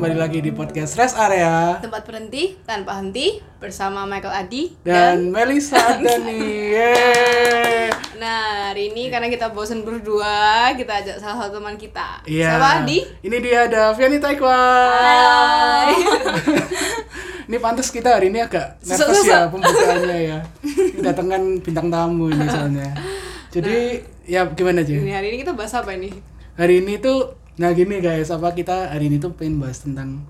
Kembali lagi di podcast Rest Area Tempat berhenti tanpa henti bersama Michael Adi dan Melisa Adani. Yeay. Nah hari ini karena kita bosen berdua kita ajak salah satu teman kita Iya. Siapa Adi? Ini dia ada Viani Taekwan. Hai Ini pantas kita hari ini agak nervous ya pembukaannya ya. Kedatangan bintang tamu ini soalnya. Jadi ya gimana aja? Ini hari ini kita bahas apa ini? Hari ini tuh nah gini guys, apa kita hari ini tuh pengen bahas tentang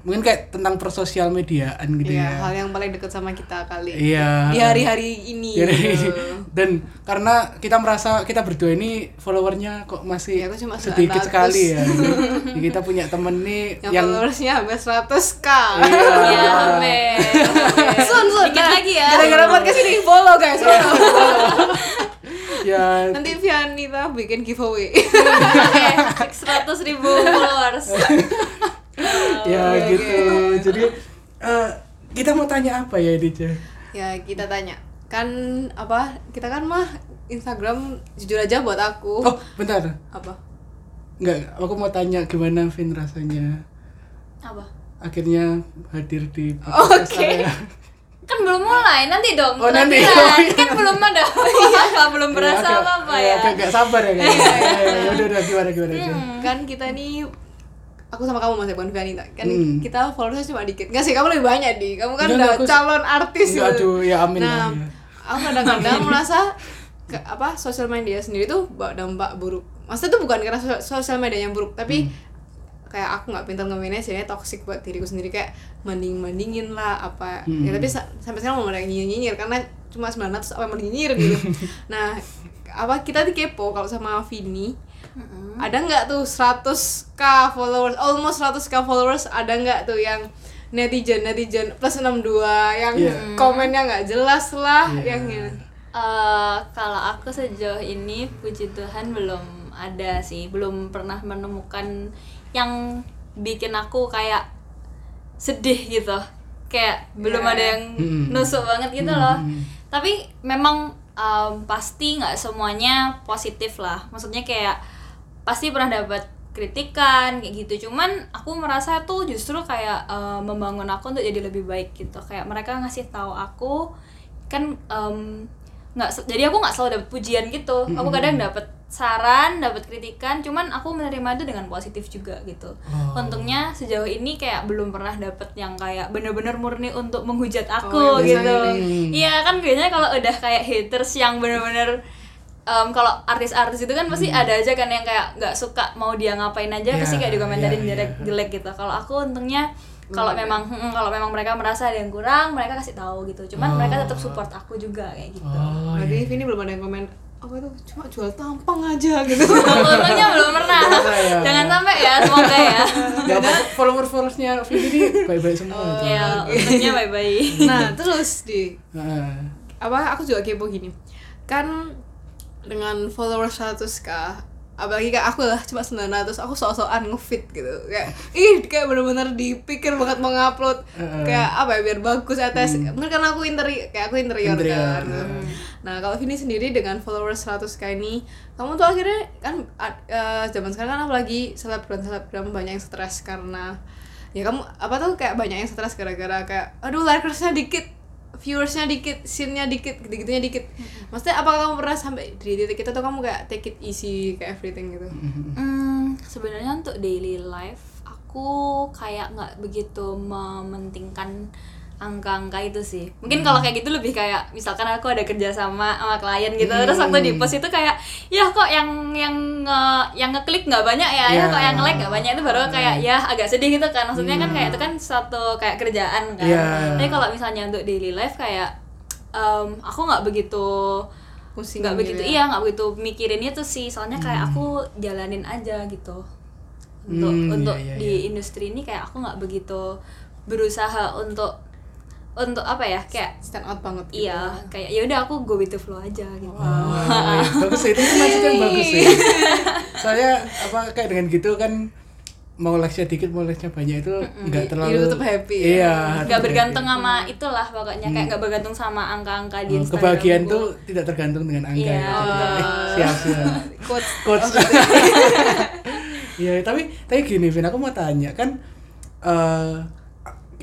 mungkin kayak tentang persosial mediaan gitu Iya, ya. hal yang paling dekat sama kita kali Iya. Di hari-hari ini gitu. dan karena kita merasa kita berdua ini followernya kok masih aku cuma sedikit 900. sekali ya. Jadi kita punya temen nih Yang, yang, followersnya hampir 100k Iya. Ya, amin. Sun, sun, Dikit nah, lagi ya. Gara-gara podcast ini follow guys Iya. follow. ya Nanti Vianita bikin giveaway Oke, 100 ribu followers. ya oke, gitu. Jadi eh, kita mau tanya apa ya ini Ceh? Ya kita tanya Kan apa Kita kan mah Instagram jujur aja buat aku Oh, bentar. Apa? Enggak, aku mau tanya gimana Vin rasanya Apa? akhirnya hadir di Oke. podcast area. Kan belum mulai, nanti dong. Oh, nanti. penampilan. Kan belum ada apa belum berasa Ya, agak- apa-apa ya, ya. agak sabar ya kayaknya. Ya, udah udah gimana gimana Ceh? Kan kita nih Aku sama kamu masih bukan Vianita Kan Hmm. kita followersnya cuma dikit Nggak sih, kamu lebih banyak di Kamu kan udah aku- calon artis Enggak, gitu. aduh, ya amin Nah, lah, ya. aku kadang-kadang merasa ke, apa sosial media sendiri tuh bawa dampak buruk. Maksudnya tuh bukan karena so- sosial media yang buruk, tapi Hmm. Kayak aku nggak pintar nge-manage jadinya toxic buat diriku sendiri kayak banding bandingin lah apa Hmm. ya tapi sa- sampai sekarang mau ada nyinyir nyinyir karena cuma 900 apa yang mau nyinyir gitu nah apa kita di kepo kalau sama Vini ada nggak tuh 100k followers almost 100k followers ada nggak tuh yang netizen netizen plus 62 yang Iya. komennya nggak jelas lah Iya. yang Eh, kalau aku sejauh ini puji Tuhan belum ada sih, belum pernah menemukan yang bikin aku kayak sedih gitu. Kayak belum Iya. ada yang Hmm. nusuk banget gitu Hmm, loh. hmm. Tapi memang em, pasti nggak semuanya positif lah. Maksudnya kayak pasti pernah dapat kritikan kayak gitu. Cuman aku merasa tuh justru kayak eh, membangun aku untuk jadi lebih baik gitu. Kayak mereka ngasih tahu aku kan em, nggak jadi aku nggak selalu dapet pujian gitu. Aku kadang dapet saran, dapet kritikan. Cuman aku menerima itu dengan positif juga gitu. Oh. Untungnya sejauh ini kayak belum pernah dapet yang kayak bener-bener murni untuk menghujat Oh, aku yang gitu. Iya kan biasanya kalau udah kayak haters yang bener-bener em, kalau artis-artis itu kan pasti ada aja kan yang kayak nggak suka mau dia ngapain aja pasti Iya, kayak dikomentarin iya, jelek iya. jelek gitu. Kalau aku untungnya kalau memang mm, kalau memang mereka merasa ada yang kurang mereka kasih tahu gitu. Cuman Oh. mereka tetap support aku juga kayak gitu. Oh, Berarti iya. Vini belum ada yang komen apa itu cuma jual tampang aja gitu Untungnya belum pernah. Masa ya? Jangan sampai ya, semoga ya. Ya, follower followersnya Vin ini baik-baik semua. Oh. ya, untungnya bye-bye. nah terus di Heeh. apa aku juga kepo gini kan dengan followers 100k apalagi kayak aku lah cuma 900 aku sok-sokan ngefit gitu. Kayak ih kayak bener-bener dipikir banget mau ngupload. Heeh. kayak apa ya biar bagus atas mungkin karena aku interi kayak aku interior, Interior, kan. heeh. nah kalau Vini sendiri dengan followers 100k ini kamu tuh akhirnya kan eh, zaman sekarang kan apalagi selebgram selebgram banyak yang stres karena ya kamu apa tuh kayak banyak yang stres gara-gara kayak aduh likersnya dikit viewersnya dikit, scene-nya dikit, gitu-gitunya dikit. Maksudnya apakah kamu pernah sampai di titik itu atau kamu kayak take it easy kayak everything gitu? Hmm, sebenarnya untuk daily life aku kayak nggak begitu mementingkan angka-angka itu sih. Mungkin kalau kayak gitu lebih kayak misalkan aku ada kerja sama sama klien gitu, terus waktu di post itu kayak ya kok yang yang nge, yang ngeklik nggak banyak ya, ya Ya. kok yang like nggak banyak itu baru kayak ya agak sedih gitu kan. Maksudnya kan kayak itu kan suatu kayak kerjaan kan. Ya. Tapi kalau misalnya untuk daily life kayak em, aku nggak begitu Pusing nggak gitu begitu ya. iya nggak begitu mikirin itu sih soalnya kayak aku jalanin aja gitu untuk Hmm, untuk iya, iya, di industri ini kayak aku nggak begitu berusaha untuk untuk apa ya kayak Stand out banget gitu. iya kayak ya udah aku go with the flow aja gitu Oh, iya. bagus itu mindset yang bagus sih. Saya apa kayak dengan gitu kan mau like dikit mau like banyak itu nggak terlalu Hidup tetap happy ya. Iya. nggak bergantung happy. sama itulah pokoknya kayak nggak bergantung sama angka-angka di Oh, Instagram kebahagiaan tuh tidak tergantung dengan angka Iya. ya. Eh, siap siap. Quotes. Quotes. Iya, tapi tapi gini, Vin, aku mau tanya kan eh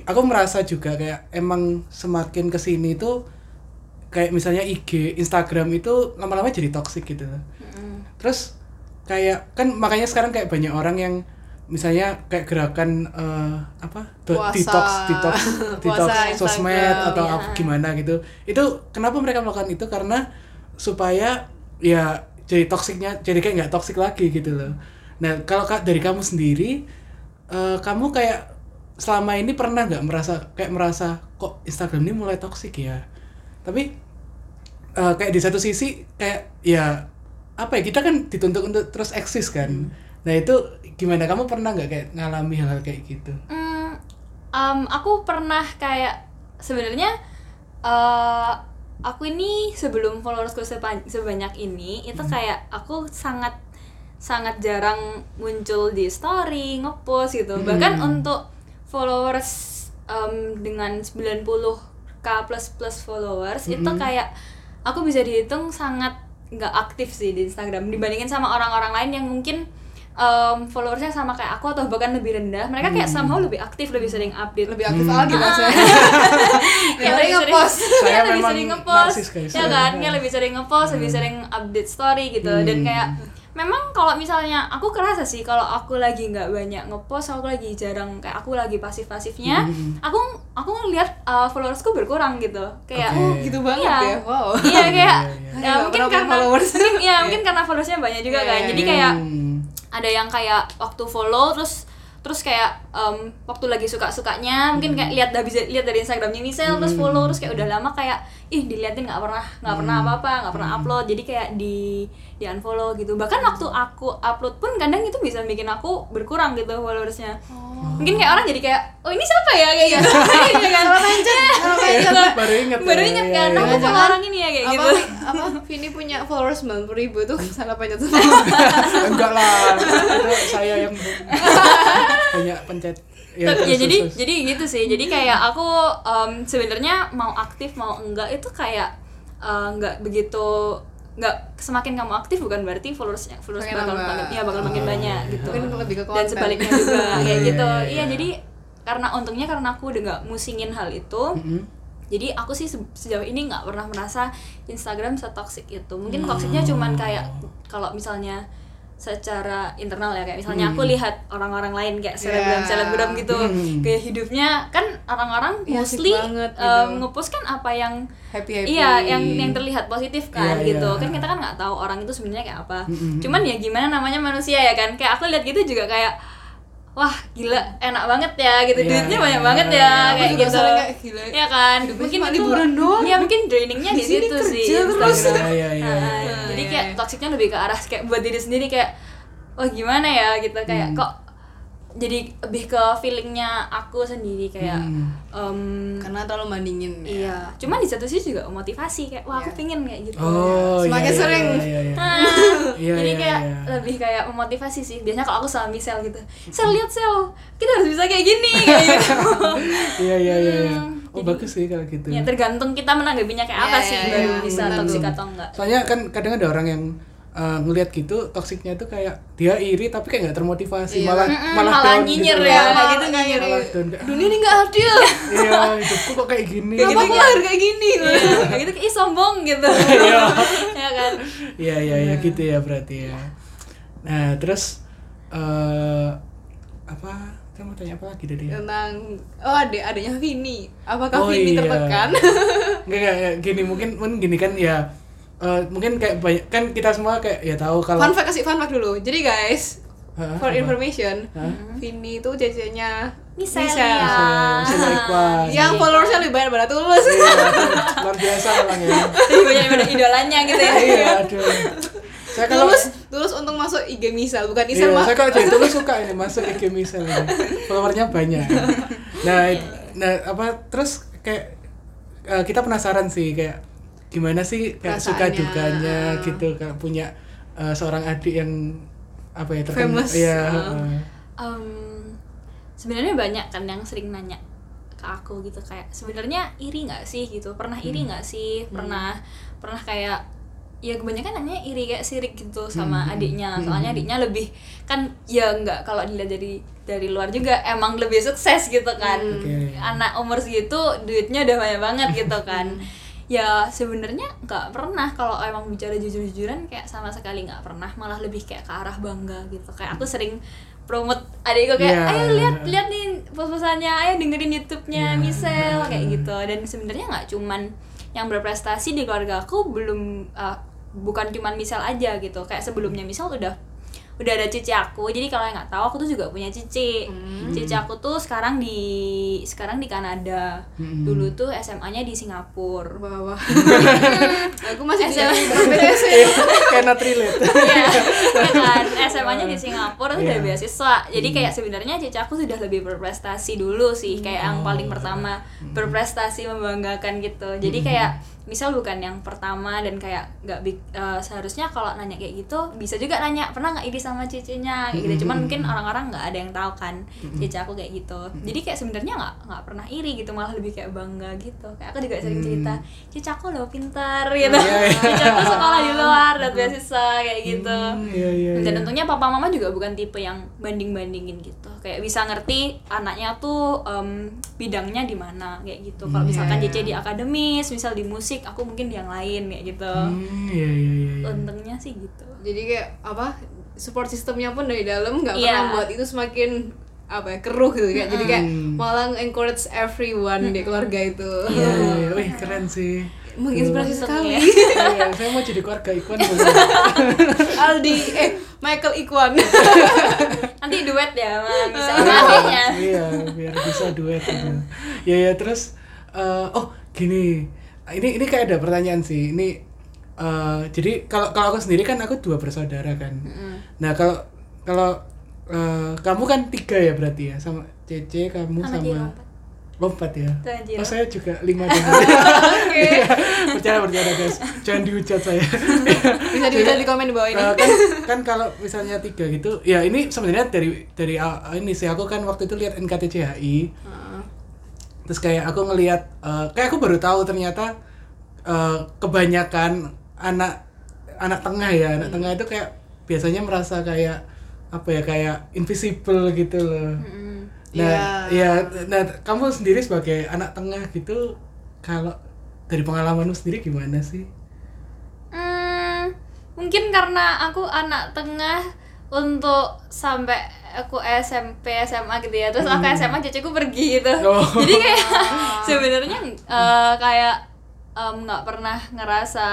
aku merasa juga kayak emang semakin ke sini tuh kayak misalnya IG, Instagram itu lama-lama jadi toxic gitu loh. Terus kayak kan makanya sekarang kayak banyak orang yang misalnya kayak gerakan eh, apa Puasa. detox detox detox sosmed atau ya. apa gimana gitu itu kenapa mereka melakukan itu karena supaya ya jadi toksiknya jadi kayak nggak toksik lagi gitu loh nah kalau dari kamu sendiri eh, kamu kayak selama ini pernah nggak merasa kayak merasa kok Instagram ini mulai toksik ya? Tapi eh, kayak di satu sisi kayak ya apa ya kita kan dituntut untuk terus eksis kan. Nah itu gimana? Kamu pernah nggak kayak ngalami hal-hal kayak gitu? Hmm, um, aku pernah kayak sebenarnya eh aku ini sebelum followersku sebanyak ini itu kayak aku sangat sangat jarang muncul di story ngepost gitu. Bahkan untuk followers em, dengan 90k plus plus followers itu kayak aku bisa dihitung sangat nggak aktif sih di Instagram dibandingin sama orang-orang lain yang mungkin em, followersnya sama kayak aku atau bahkan lebih rendah. Mereka kayak somehow lebih aktif lebih sering update. Lebih aktif lagi maksudnya. Kayak Yang lebih ngepost. sering, Saya ya, lebih memang sering ngepost. ya kan? Ya lebih sering ngepost lebih sering update story gitu. Dan Hmm. kayak memang kalau misalnya aku kerasa sih kalau aku lagi nggak banyak ngepost aku lagi jarang kayak aku lagi pasif pasifnya Hmm. aku aku ngelihat uh, followersku berkurang gitu kayak Oke. oh gitu banget Iya. ya wow iya kayak Iya, iya. ya, Nggak mungkin karena followers. mungkin ya mungkin karena followersnya banyak juga Iya, kan iya, jadi iya. kayak ada yang kayak waktu follow terus terus kayak em, waktu lagi suka sukanya mungkin kayak lihat dari lihat dari Instagramnya Michelle terus follow terus kayak udah lama kayak ih diliatin nggak pernah nggak pernah apa apa nggak pernah upload. Jadi kayak di di unfollow gitu. Bahkan waktu aku upload pun kadang itu bisa bikin aku berkurang gitu followersnya. Mungkin kayak orang jadi kayak oh ini siapa ya? Kayak gitu. Kan baru inget baru inget. Kan? Aku orang ini ya kayak apa gitu apa Vini punya followers 90 ribu tuh salah pencet enggak lah itu saya yang banyak pencet Ya, terus, ya jadi terus, terus. jadi gitu sih. Jadi kayak aku em, sebenarnya mau aktif mau enggak itu kayak eh, enggak begitu enggak semakin kamu aktif bukan berarti followersnya followers Makin bakal makin ya bakal makin Ah, banyak iya. gitu. mungkin lebih ke Dan konten sebaliknya juga Iya, kayak iya, gitu. iya, Iya iya. jadi karena untungnya karena aku udah nggak musingin hal itu. Mm-mm. Jadi aku sih se- sejauh ini nggak pernah merasa Instagram setoksik itu. Mungkin Hmm. toksiknya cuman kayak kalau misalnya secara internal ya kayak misalnya aku lihat orang-orang lain kayak selebgram Yeah. selebgram gitu Hmm. kayak hidupnya kan orang-orang Iya, asik mostly banget um, gitu. ngepost kan apa yang happy happy iya yang yang terlihat positif kan Iya, gitu iya. kan kita kan nggak tahu orang itu sebenarnya kayak apa Mm-mm. cuman ya gimana namanya manusia ya kan kayak aku lihat gitu juga kayak wah gila enak banget ya gitu Iya, duitnya iya, banyak iya, banget ya kayak juga gitu kayak, gila. ya kan Hidupnya mungkin itu liburan doang. ya mungkin drainingnya di situ sih terus. Iya, iya, iya, Nah, iya. jadi Iya, kayak iya. toksiknya lebih ke arah kayak buat diri sendiri kayak wah gimana ya gitu kayak Hmm. kok jadi lebih ke feelingnya aku sendiri kayak Hmm. em, karena terlalu bandingin ya. iya cuman di satu sisi juga motivasi kayak wah aku Iya. pengen kayak gitu Oh, Semakin iya, sering. Iya, iya, iya. Nah, Iya, jadi iya, kayak iya. lebih kayak memotivasi sih. Biasanya kalau aku sama Michelle gitu, Sel lihat Sel, kita harus bisa kayak gini, kayak gitu. Iya, iya, iya, iya. Hmm, Oh, jadi- bagus sih kalau gitu. ya tergantung kita menanggapinya kayak apa Iya, sih, iya, baru iya, bisa benar toksik tuh. atau enggak. Soalnya kan kadang ada orang yang uh, ngelihat gitu toksiknya itu kayak dia iri tapi kayak nggak termotivasi Iya. malah Mm-mm, malah, malah down nyinyir gitu. ya, Malah- gitu malah down. Kayak, dunia ini nggak adil Iya, hidupku kok kayak gini. Kayak kenapa gitu, aku lahir kayak gini Iya, kayak gitu kayak sombong gitu. Iya. ya kan. Iya, iya, iya gitu ya berarti ya. Nah, terus eh apa? Saya mau tanya apa lagi tadi? ya? tentang oh adek adanya Vini apakah Oh, Vini iya. tertekan Enggak, enggak, enggak, gini mungkin mungkin gini kan ya eh, mungkin kayak banyak kan kita semua kayak ya tahu kalau fun fact kasih fun fact dulu jadi guys Hah, for apa? information Hah? Vini itu cecenya Michelle. Michelle. ya. Yang followersnya lebih banyak pada tulus Iya, luar biasa memang ya. Lebih banyak daripada idolanya gitu ya. Iya, aduh. Saya kalau tulus tulus untuk masuk IG misal bukan Iya, Isal mah saya kalau jadi tulus suka ini masuk IG misal ini. Followernya banyak. Nah, it- nah apa terus kayak eh, kita penasaran sih kayak gimana sih kayak suka dukanya gitu kayak punya eh, seorang adik yang apa ya terkenal? Famous, Iya, ah. heeh. Em, sebenarnya banyak kan yang sering nanya ke aku gitu kayak sebenarnya iri nggak sih? gitu. Pernah iri Hmm. nggak sih? Pernah. Pernah kayak ya kebanyakan nanya iri kayak sirik gitu sama adiknya. Soalnya adiknya lebih kan ya nggak kalau dilihat dari dari luar juga emang lebih sukses gitu kan. Oke. anak umur segitu duitnya udah banyak banget gitu kan ya sebenarnya nggak pernah. Kalau emang bicara jujur-jujuran kayak sama sekali nggak pernah. Malah lebih kayak ke arah bangga gitu. Kayak aku sering promote adikku kayak Iya. ayo lihat lihat nih pos-posannya. Ayo dengerin YouTube-nya Iya. Michelle kayak gitu. Dan sebenarnya nggak cuman yang berprestasi di keluarga aku belum uh, bukan cuman Michelle aja gitu. Kayak sebelumnya Michelle udah udah ada cici aku. Jadi kalau yang nggak tahu aku tuh juga punya cici. Cici aku tuh sekarang di sekarang di Kanada. Hmm. dulu tuh SMA-nya di Singapura. Bawah aku masih SMA. Iya, kayak not relate Iya, ya kan? SMA-nya di Singapura tuh udah Iya. beasiswa. Jadi kayak sebenarnya cici aku sudah lebih berprestasi dulu sih, kayak yang paling pertama berprestasi membanggakan gitu. Jadi kayak misal bukan yang pertama dan kayak nggak eh, seharusnya kalau nanya kayak gitu bisa juga nanya pernah nggak iri sama cicinya? Kayak gitu. Cuman mungkin orang-orang nggak ada yang tahu kan cici aku kayak gitu. Jadi kayak sebenarnya nggak nggak pernah iri gitu malah lebih kayak bangga gitu. Kayak aku juga sering cerita cici aku loh pintar gitu. Iya, iya. cici aku sekolah di luar dan beasiswa kayak gitu. Hmm, iya, iya, dan iya. tentunya papa mama juga bukan tipe yang banding bandingin gitu. Kayak bisa ngerti anaknya tuh em, bidangnya di mana kayak gitu. Kalau Hmm, misalkan iya. Cici di akademis misal di musik aku mungkin di yang lain kayak gitu Hmm, iya, iya, iya, iya. untungnya sih gitu jadi kayak apa support sistemnya pun dari dalam nggak Iya. pernah buat itu semakin apa ya keruh gitu kayak jadi kayak Hmm. malah encourage everyone di keluarga itu Iya, iya, iya. Wih, keren sih. menginspirasi Tuh. sekali Iya, saya mau jadi keluarga Ikwan. Aldi eh Michael Ikwan nanti duet ya sama bisa Iya, biar bisa duet gitu. Ya ya terus eh, oh gini. Ini ini kayak ada pertanyaan sih. Ini eh, jadi kalau kalau aku sendiri kan aku dua bersaudara kan. Nah, kalau kalau eh, kamu kan tiga ya berarti ya sama Cece kamu Sama sama. Lompat ya. Jiro. Oh, saya juga lima juga. Iya, Bercanda bercanda guys. Jangan dihujat saya. bisa dilihat di komen di bawah ini Eh, kan kan kalau misalnya tiga gitu ya ini sebenarnya dari dari uh, ini sih aku kan waktu itu lihat NKTCHI Heeh. Terus kayak aku ngelihat eh, kayak aku baru tahu ternyata eh, kebanyakan anak anak tengah ya anak tengah itu kayak biasanya merasa kayak apa ya kayak invisible gitu loh Mm-mm. nah Iya. ya nah kamu sendiri sebagai anak tengah gitu kalau dari pengalamanmu sendiri gimana sih Hmm, mungkin karena aku anak tengah untuk sampai aku SMP SMA gitu ya. Terus aku SMA ceceku pergi gitu. Oh. jadi kayak sebenarnya eh, kayak nggak pernah ngerasa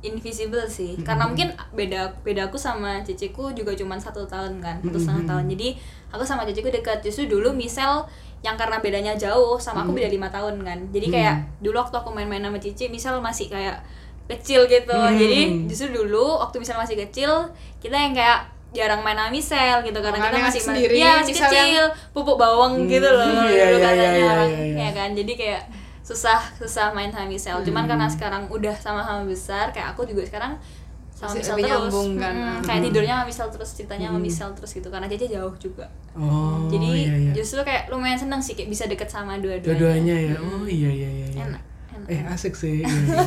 invisible sih. Karena mungkin beda beda aku sama ceceku juga cuma satu tahun kan satu setengah tahun. Jadi aku sama ceceku dekat justru dulu misal yang karena bedanya jauh sama aku beda lima tahun kan. Jadi kayak dulu waktu aku main-main sama Cici misal masih kayak kecil gitu. Hmm. jadi justru dulu waktu misal masih kecil kita yang kayak jarang main sama Misel gitu karena kita Makanya masih sendiri, iya masih yang- kecil pupuk bawang gitu loh Hmm, dulu iya, iya, katanya iya, orang iya, iya. ya kan jadi kayak susah susah main sama Misel cuman Hmm. karena sekarang udah sama-sama besar kayak aku juga sekarang sama Masih Misel lebih terus nyambung kan. Mm, kayak tidurnya sama terus ceritanya sama Misel terus gitu karena Caca jauh juga oh jadi iya, iya. justru kayak lumayan seneng sih kayak bisa deket sama dua-duanya dua-duanya ya oh iya iya iya, iya. enak enak eh asik sih iya, iya.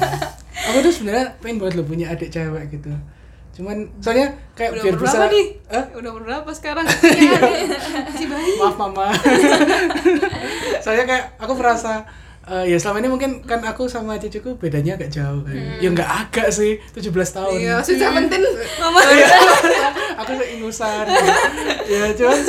aku tuh sebenarnya pengen banget lo punya adik cewek gitu cuman soalnya kayak udah biar bisa berapa nih? Hah? udah berapa sekarang? Iya, masih bayi maaf mama. Soalnya kayak aku merasa eh, ya selama ini mungkin kan aku sama cucuku bedanya agak jauh kan. Ya nggak agak sih 17 tahun. Iya sudah penting mama. Iya. aku seingusan ya cuman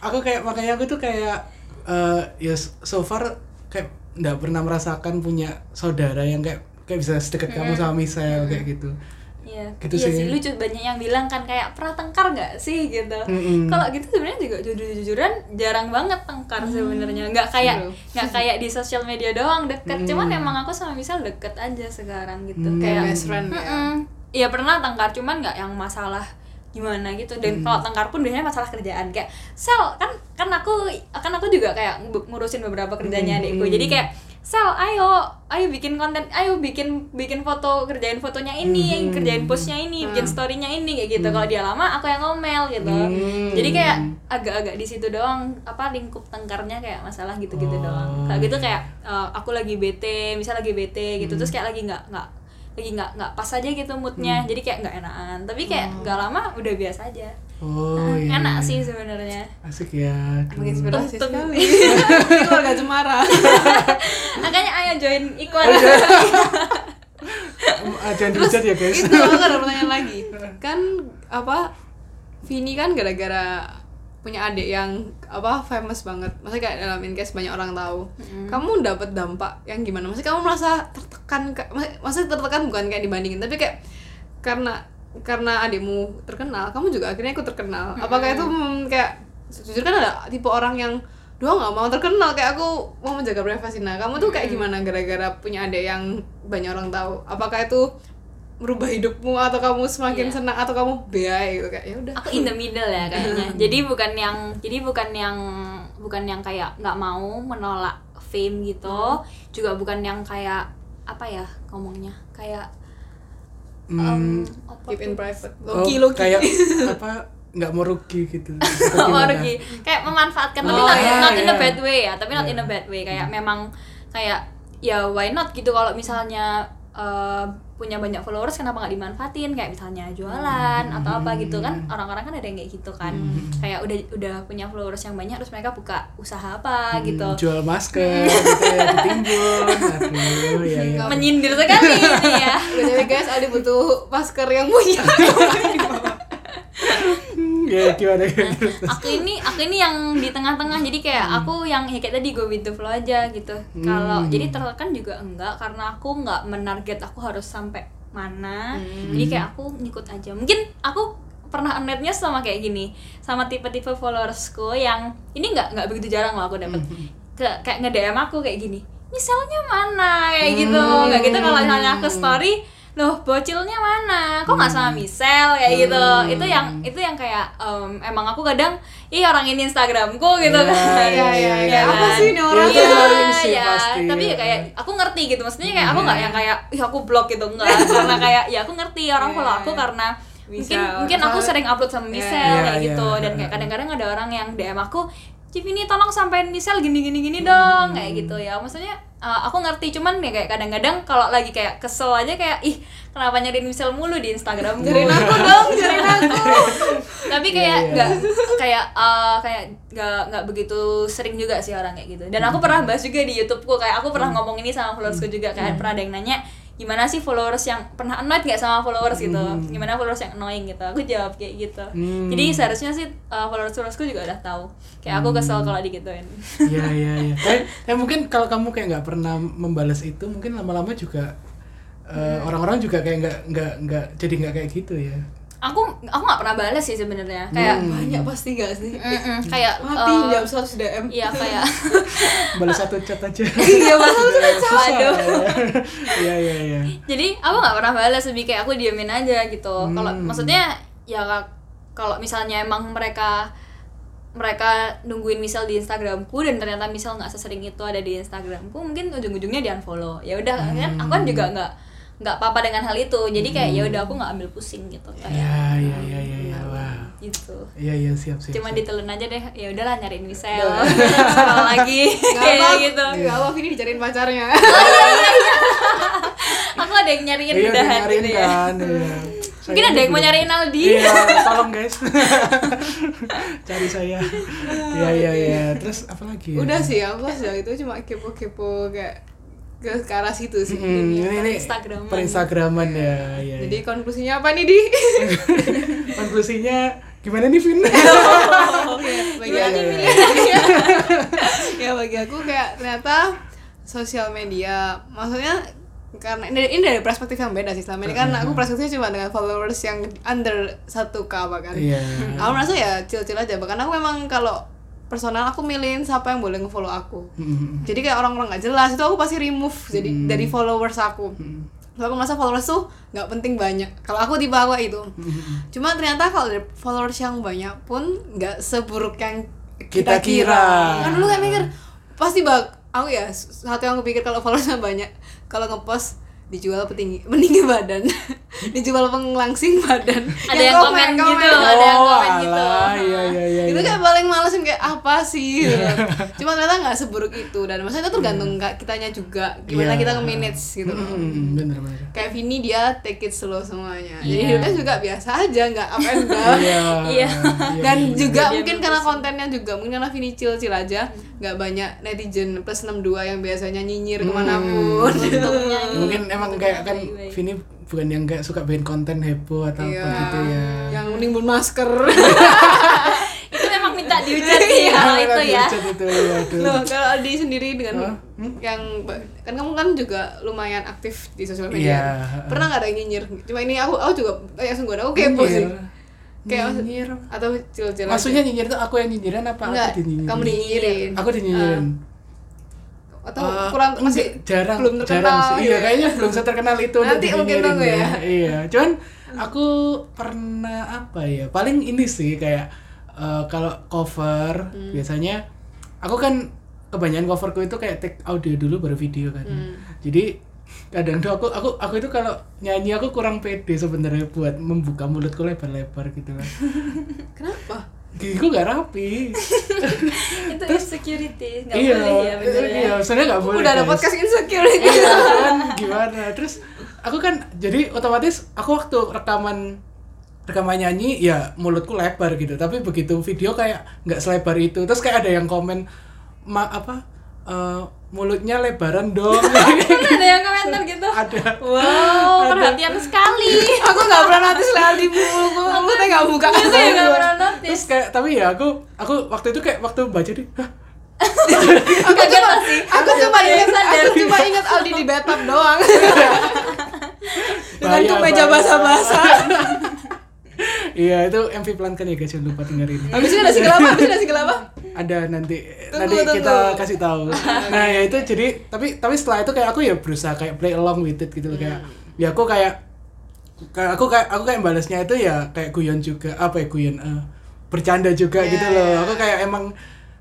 aku kayak makanya aku tuh kayak eh, ya so far kayak nggak pernah merasakan punya saudara yang kayak kayak bisa sedekat kamu sama Michelle kayak gitu Iya, Gitu iya sih. sih. lucu banyak yang bilang kan kayak pernah tengkar nggak sih gitu. Mm-mm. Kalau gitu sebenarnya juga jujur-jujuran jarang banget tengkar sebenarnya. Nggak kayak nggak kayak di sosial media doang deket. Mm. Cuman emang aku sama misal deket aja sekarang gitu. Mm. Kayak best friend ya. Iya pernah tengkar cuman nggak yang masalah gimana gitu dan kalau tengkar pun biasanya masalah kerjaan kayak sel kan kan aku kan aku juga kayak ngu- ngurusin beberapa kerjanya Mm, adikku mm. jadi kayak sel ayo ayo bikin konten ayo bikin bikin foto kerjain fotonya ini Hmm. kerjain postnya ini bikin Hmm. storynya ini kayak gitu. Kalau dia lama aku yang ngomel gitu. Hmm. jadi kayak agak-agak di situ doang apa lingkup tengkarnya kayak masalah gitu-gitu Oh, doang. Kalau gitu kayak eh, aku lagi bete misal lagi bete gitu. Terus kayak lagi nggak nggak lagi nggak nggak pas aja gitu moodnya. Jadi kayak nggak enakan. Tapi kayak nggak lama udah biasa aja Oh Nah, iya. enak iya. sih sebenarnya. Asik ya. menginspirasi sekali keluarga cemara. Makanya ayo join iklan Ah, Jangan dihujat ya guys. itu aku ada pertanyaan lagi. Kan apa Vini kan gara-gara punya adik yang apa famous banget. Maksudnya kayak dalam incase banyak orang tahu. Kamu dapat dampak yang gimana? Maksudnya kamu merasa tertekan maksudnya tertekan bukan kayak dibandingin tapi kayak karena karena adikmu terkenal kamu juga akhirnya ikut terkenal. Apakah itu mm, kayak jujur kan ada tipe orang yang dua nggak mau terkenal kayak aku mau menjaga privasi. Nah kamu tuh kayak gimana gara-gara punya adik yang banyak orang tahu? Apakah itu merubah hidupmu atau kamu semakin Iya. senang atau kamu beai gitu? Kayak ya udah. Aku in the middle ya kayaknya. Jadi bukan yang jadi bukan yang bukan yang kayak nggak mau menolak fame gitu. Juga bukan yang kayak apa ya ngomongnya? Kayak Apa keep in private. Oh, loki loki kayak apa nggak mau rugi gitu. Mau rugi. Kayak memanfaatkan tapi Oh, not, iya, not in a iya. bad way ya. Tapi not Iya. in a bad way. Kayak memang kayak ya why not gitu kalau misalnya eh, punya banyak followers kenapa nggak dimanfaatin? Kayak misalnya jualan atau apa gitu kan orang-orang kan ada yang kayak gitu kan. Kayak udah udah punya followers yang banyak terus mereka buka usaha apa Hmm, gitu. Jual masker gitu ya ditimbun. Aduh, ya ya. menyindir sekali ini ya. Guys Aldi butuh masker yang punya Hmm, ya gimana gitu. aku ini aku ini yang di tengah-tengah jadi kayak aku yang ya kayak tadi go with the flow aja gitu. Kalau Hmm. jadi tertekan juga enggak karena aku nggak menarget aku harus sampai mana. Jadi kayak aku ngikut aja. Mungkin aku pernah netnya sama kayak gini sama tipe-tipe followersku yang ini nggak nggak begitu jarang loh aku dapet. Ke kayak nge DM aku kayak gini misalnya mana? Kayak gitu. Nggak gitu kalau misalnya aku story loh bocilnya mana? Kok nggak sama Michelle? Kayak gitu. Itu yang itu yang kayak em, emang aku kadang ih orang ini Instagramku gitu Iya, kan. iya, iya, iya. Apa sih ini orang? Iya, Iya, ya, tapi ya kayak aku ngerti gitu. Maksudnya kayak aku nggak yang kayak ih aku blok gitu. Enggak karena kayak ya aku ngerti orang Iya, follow aku iya. karena mungkin Bisa. mungkin aku sering upload sama Michelle Iya, kayak iya. gitu. Dan kayak kadang-kadang ada orang yang DM aku Cip ini tolong sampein Michelle gini gini gini dong kayak gitu ya. Maksudnya uh, aku ngerti cuman ya kayak kadang-kadang kalau lagi kayak kesel aja kayak ih kenapa nyariin Michelle mulu di Instagram? Nyariin aku dong, nyariin aku. tapi Iya, kayak iya. nggak kayak uh, kayak nggak nggak begitu sering juga sih orang kayak gitu. Dan aku pernah bahas juga di YouTubeku kayak aku pernah ngomong ini sama followersku juga kayak pernah ada yang nanya gimana sih followers yang pernah annoyed nggak sama followers? gitu. Gimana followers yang annoying? gitu. Aku jawab kayak gitu. Hmm. jadi seharusnya sih uh, followers followersku juga udah tahu. Kayak aku kesel kalau digituin. Iya iya iya. Tapi ya mungkin kalau kamu kayak nggak pernah membalas itu, mungkin lama-lama juga eh, orang-orang juga kayak nggak nggak nggak jadi nggak kayak gitu ya. Aku aku nggak pernah balas sih sebenarnya kayak Hmm. banyak pasti gak sih Mm-mm, kayak mati uh, jam 100 DM iya kayak Balas satu chat aja. iya masalah Udah susah. Waduh. Iya iya iya. jadi aku nggak pernah balas lebih kayak aku diemin aja gitu kalau Hmm. maksudnya ya ka- kalau misalnya emang mereka mereka nungguin misal di Instagramku dan ternyata misal nggak sesering itu ada di Instagramku mungkin ujung-ujungnya di unfollow ya udah kan aku kan juga nggak nggak apa-apa dengan hal itu jadi kayak ya udah aku nggak ambil pusing gitu kayak Iya iya iya iya iya. Wah. gitu Iya iya siap siap. cuma ditelan aja deh ya udahlah nyariin misal Scroll lagi kayak apa gitu Gak apa ini dicariin pacarnya aku ada yang nyariin Iya, udah udahan nyariin gitu ya kan. iya. mungkin ada yang mau nyariin Aldi Iya, tolong guys. Cari saya. Iya iya iya. Terus apa lagi? ya? udah sih aku sejauh itu cuma kepo-kepo kayak ke, ke arah situ sih Hmm, ini, ini Instagraman. Perinstagraman ya, ya. jadi konklusinya apa nih di konklusinya gimana nih Vin? bagi Iya, aku iya, ya bagi aku kayak ternyata sosial media maksudnya karena ini, dari perspektif yang beda sih selama ini kan aku perspektifnya cuma dengan followers yang under 1 k bahkan Iya. aku merasa ya chill-chill aja bahkan aku memang kalau personal aku milihin siapa yang boleh nge-follow aku. Hmm, jadi kayak orang-orang nggak jelas itu aku pasti remove jadi Hmm. dari followers aku. Soalnya aku merasa followers tuh nggak penting banyak. Kalau aku tipe aku itu Hmm. cuma ternyata kalau dari followers yang banyak pun nggak seburuk yang Kita kita, kira. kira. Kan dulu kayak mikir pasti bak aku ya satu yang aku pikir kalau followersnya banyak kalau ngepost dijual petinggi meninggi badan dijual penglangsing badan Ada yang komen gitu. ada yang komen gitu. alah, Iya iya iya. itu iya. kayak paling males yang kayak apa evaluasi gitu. cuma ternyata nggak seburuk itu dan maksudnya itu tergantung kak kitanya juga gimana Iya. kita nge-manage gitu loh Hmm, bener bener. kayak Vini dia take it slow semuanya jadi Iya. hidupnya juga biasa aja nggak up and down Iya. Iya. dan iya. juga Dia mungkin karena sih. kontennya juga mungkin karena Vini chill-chill aja nggak banyak netizen plus 62 yang biasanya nyinyir ke mana pun Untungnya Ya, mungkin emang kayak kan baik-baik. Vini bukan yang kayak suka bikin konten heboh atau Iya. apa gitu ya. yang menimbun masker itu memang minta diucap sih kalau itu ya Dihujat itu, ya, aduh. loh kalau Aldi sendiri dengan Hah? Hmm? yang kan kamu kan juga lumayan aktif di sosial media Iya. pernah nggak ada yang nyinyir cuma ini aku aku juga eh sungguh aku kepo sih kayak Nyinyir. atau chill-chill Maksudnya nyinyir tuh aku yang nyinyirin apa Enggak, aku dinyinyirin? kamu dinyinyirin Aku dinyinyirin. Atau Eh, kurang enggak, masih jarang belum terkenal jarang sih. Iya, ya? kayaknya belum seterkenal itu Nanti mungkin tunggu ya. Iya, cuman aku pernah apa ya? Paling ini sih kayak eh, kalau cover Hmm. biasanya aku kan kebanyakan coverku itu kayak take audio dulu baru video kan. Hmm. Jadi kadang tuh aku aku aku itu kalau nyanyi aku kurang pede sebenarnya buat membuka mulutku lebar-lebar gitu kan. kenapa Gigiku gak rapi. itu insecurity nggak iya, boleh ya bener ya iya, sebenarnya gak boleh. udah ada guys. podcast insecurity iya cuman gimana terus aku kan jadi otomatis aku waktu rekaman rekaman nyanyi ya mulutku lebar gitu tapi begitu video kayak nggak selebar itu terus kayak ada yang komen ma apa eh, mulutnya lebaran dong. Ada yang komentar gitu. Ada. Wow perhatian sekali. Aku nggak pernah notice lah di aku teh nggak buka. Aku nggak pernah notice. terus kayak tapi ya aku aku waktu itu kayak waktu baca di Hah, aku cuma sih. aku cuma ingat aku cuma ingat Aldi di bathtub doang. Dengan kemeja basah-basah iya itu MV Plan kan ya guys jangan lupa dengerin. Habis itu nasi kelapa habis itu nasi kelapa. Ada nanti Tunggu, nanti tunggu. kita kasih tahu. Nah ya itu jadi tapi tapi setelah itu kayak aku ya berusaha kayak play along with it gitu loh kayak ya aku kayak kayak aku kayak aku kayak balasnya itu ya kayak guyon juga apa ya guyon eh, bercanda juga Ya, gitu loh. ya. aku kayak emang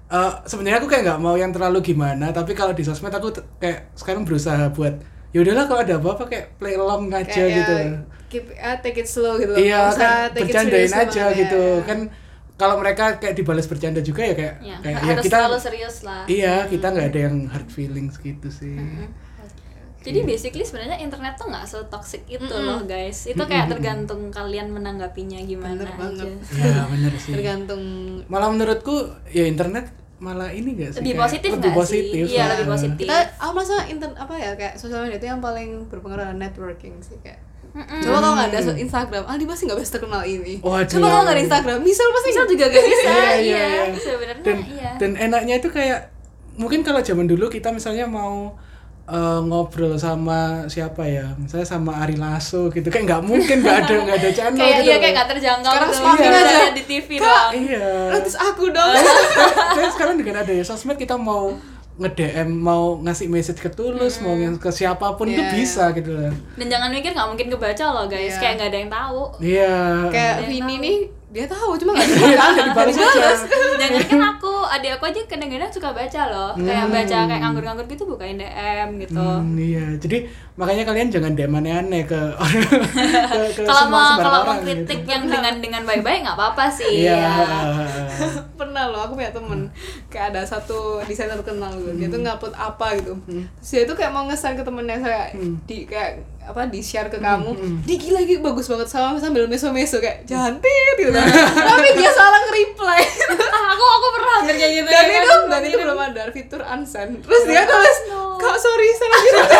eh, sebenarnya aku kayak nggak mau yang terlalu gimana tapi kalau di sosmed aku kayak sekarang berusaha buat ya udahlah kalau ada apa-apa kayak play along aja Kayak gitu ya, keep ah, take it slow gitu iya Nggak kan take bercandain aja gitu ya. kan kalau mereka kayak dibalas bercanda juga ya kayak ya, kayak harus terlalu serius lah Iya, kita nggak ada yang hard feelings gitu sih. Jadi basically sebenarnya internet tuh nggak setoxic itu loh guys. Itu kayak tergantung kalian menanggapinya gimana Bener aja. banget. Iya, bener sih. tergantung Malah menurutku ya internet malah ini gak sih? Lebih positif lebih nggak positif. sih? Iya, lebih positif. kita aku merasa internet apa ya kayak sosial media itu yang paling berpengaruh adalah networking sih kayak Mm-mm. coba kalau nggak ada Instagram Aldi pasti nggak bisa terkenal ini Waduh. coba kalau nggak ada Instagram misal pasti Misal juga gak bisa. Iya, iya, iya, iya. Sebenarnya Dan iya. dan enaknya itu kayak mungkin kalau zaman dulu kita misalnya mau eh, ngobrol sama siapa ya? Misalnya sama Ari Lasso gitu. Kayak nggak mungkin nggak ada nggak ada channel kayak gitu iya kayak gak terjangkau Sekarang gitu. semakin aja. lihat di TV Kak, doang. iya. Terus aku dong. Tapi sekarang dengan ada ya sosmed kita mau nge-DM mau ngasih message ke tulus mau yang ke siapa pun itu Iya, bisa gitu loh. Dan jangan mikir nggak mungkin kebaca loh guys, Iya. kayak nggak ada yang tahu. iya. Kayak Dia Vini nih dia tahu cuma nggak Iya, dibalas nggak dibalas aja. Jangan kan aku, adik aku aja kadang-kadang suka baca loh, kayak Hmm. baca kayak nganggur-nganggur gitu bukain DM gitu. Hmm, iya jadi makanya kalian jangan DM aneh-aneh ke ke, ke Kalau mau kalau mau kritik gitu. yang dengan dengan baik-baik nggak apa-apa sih. iya ya. pernah loh aku punya temen kayak ada satu desainer terkenal gitu dia tuh Hmm. ngupload apa gitu terus dia tuh kayak mau ngesan ke temennya saya Hmm. di kayak apa di share ke kamu di gila lagi bagus banget sama sambil meso meso kayak cantik gitu kan tapi dia salah nge-reply Ah, aku aku pernah hampir kayak gitu. dan ya itu kan? dan itu belum ada fitur unsend terus dia tulis no. kak sorry salah gitu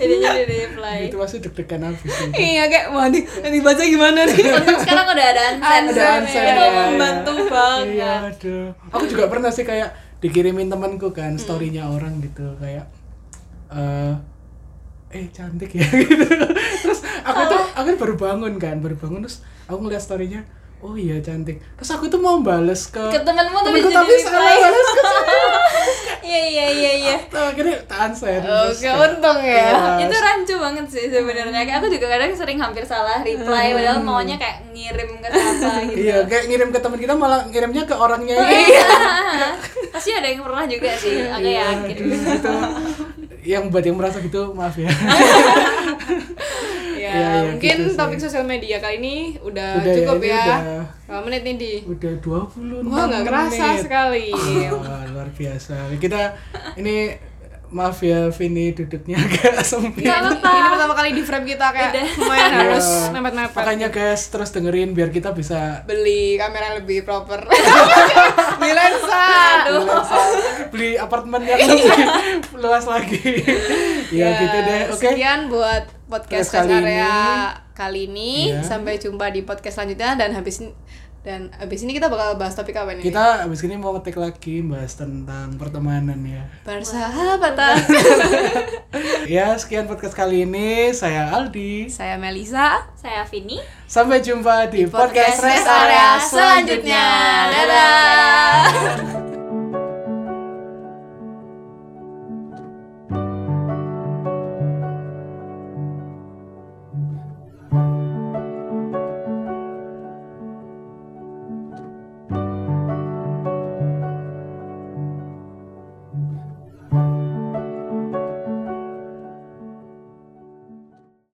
Jadinya di reply. itu pasti deg-degan habis iya kayak wah nih yang dibaca gimana nih Untung sekarang udah ada unsend. Unsend, Ada unsend, Itu ya, ya. membantu iya banget. aduh aku juga pernah sih kayak dikirimin temanku kan storynya orang gitu kayak eh eh cantik ya gitu. Terus aku tuh aku baru bangun kan baru bangun terus aku ngeliat storynya oh iya cantik. Terus aku tuh mau bales ke Ke temenmu tapi jadi tapi salah balas ke Iya iya iya iya. Tuh, akhirnya tak unsend oke untung ya. iya, itu rancu banget sih sebenarnya. Kayak aku juga kadang sering hampir salah reply padahal maunya kayak ngirim ke siapa gitu. Iya kayak ngirim ke teman kita malah ngirimnya ke orangnya. Oh, iya. Pasti ada yang pernah juga sih aku Iya, yakin. aduh, itu yang buat yang merasa gitu maaf ya Iya, Ya, Ya, ya, mungkin gitu topik sosial media kali ini udah Udah ya, cukup ya. udah- Berapa menit nih di? Udah 20 Wah nggak kerasa sekali. Wah, luar biasa. Kita ini maaf ya Vini duduknya agak sempit. Nggak apa-apa. Ini pertama kali di frame kita kayak lumayan harus Iya. mepet-mepet. Makanya guys terus dengerin biar kita bisa beli kamera yang lebih proper. beli lensa. Aduh. beli apartemen yang lebih luas lagi. ya, gitu deh. Oke. Sekian buat podcast kali area ini. kali ini. Iya. Sampai jumpa di podcast selanjutnya dan habis ini dan habis ini kita bakal bahas topik apa nih? Kita abis ini mau ngetik lagi bahas tentang pertemanan ya. Persahabatan. Ya, sekian podcast kali ini. Saya Aldi. Saya Melisa. Saya Vini. Sampai jumpa di, podcast, Podcast rest area selanjutnya. Dadah.